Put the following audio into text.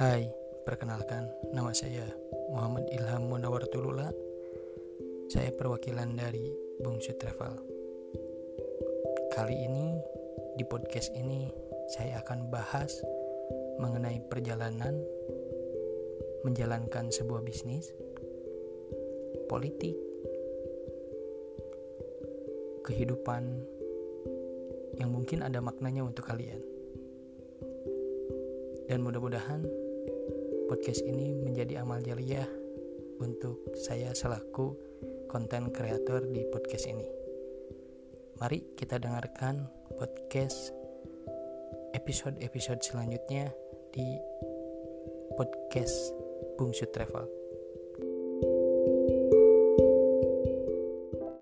Hai, perkenalkan nama saya Muhammad Ilham Munawar Tulula. Saya perwakilan dari Bungsu Travel. Kali ini di podcast ini saya akan bahas mengenai perjalanan menjalankan sebuah bisnis, politik, kehidupan yang mungkin ada maknanya untuk kalian. Dan mudah-mudahan podcast ini menjadi amal jariah untuk saya selaku konten kreator di podcast ini. Mari kita dengarkan podcast episode-episode selanjutnya di podcast Bungsu Travel.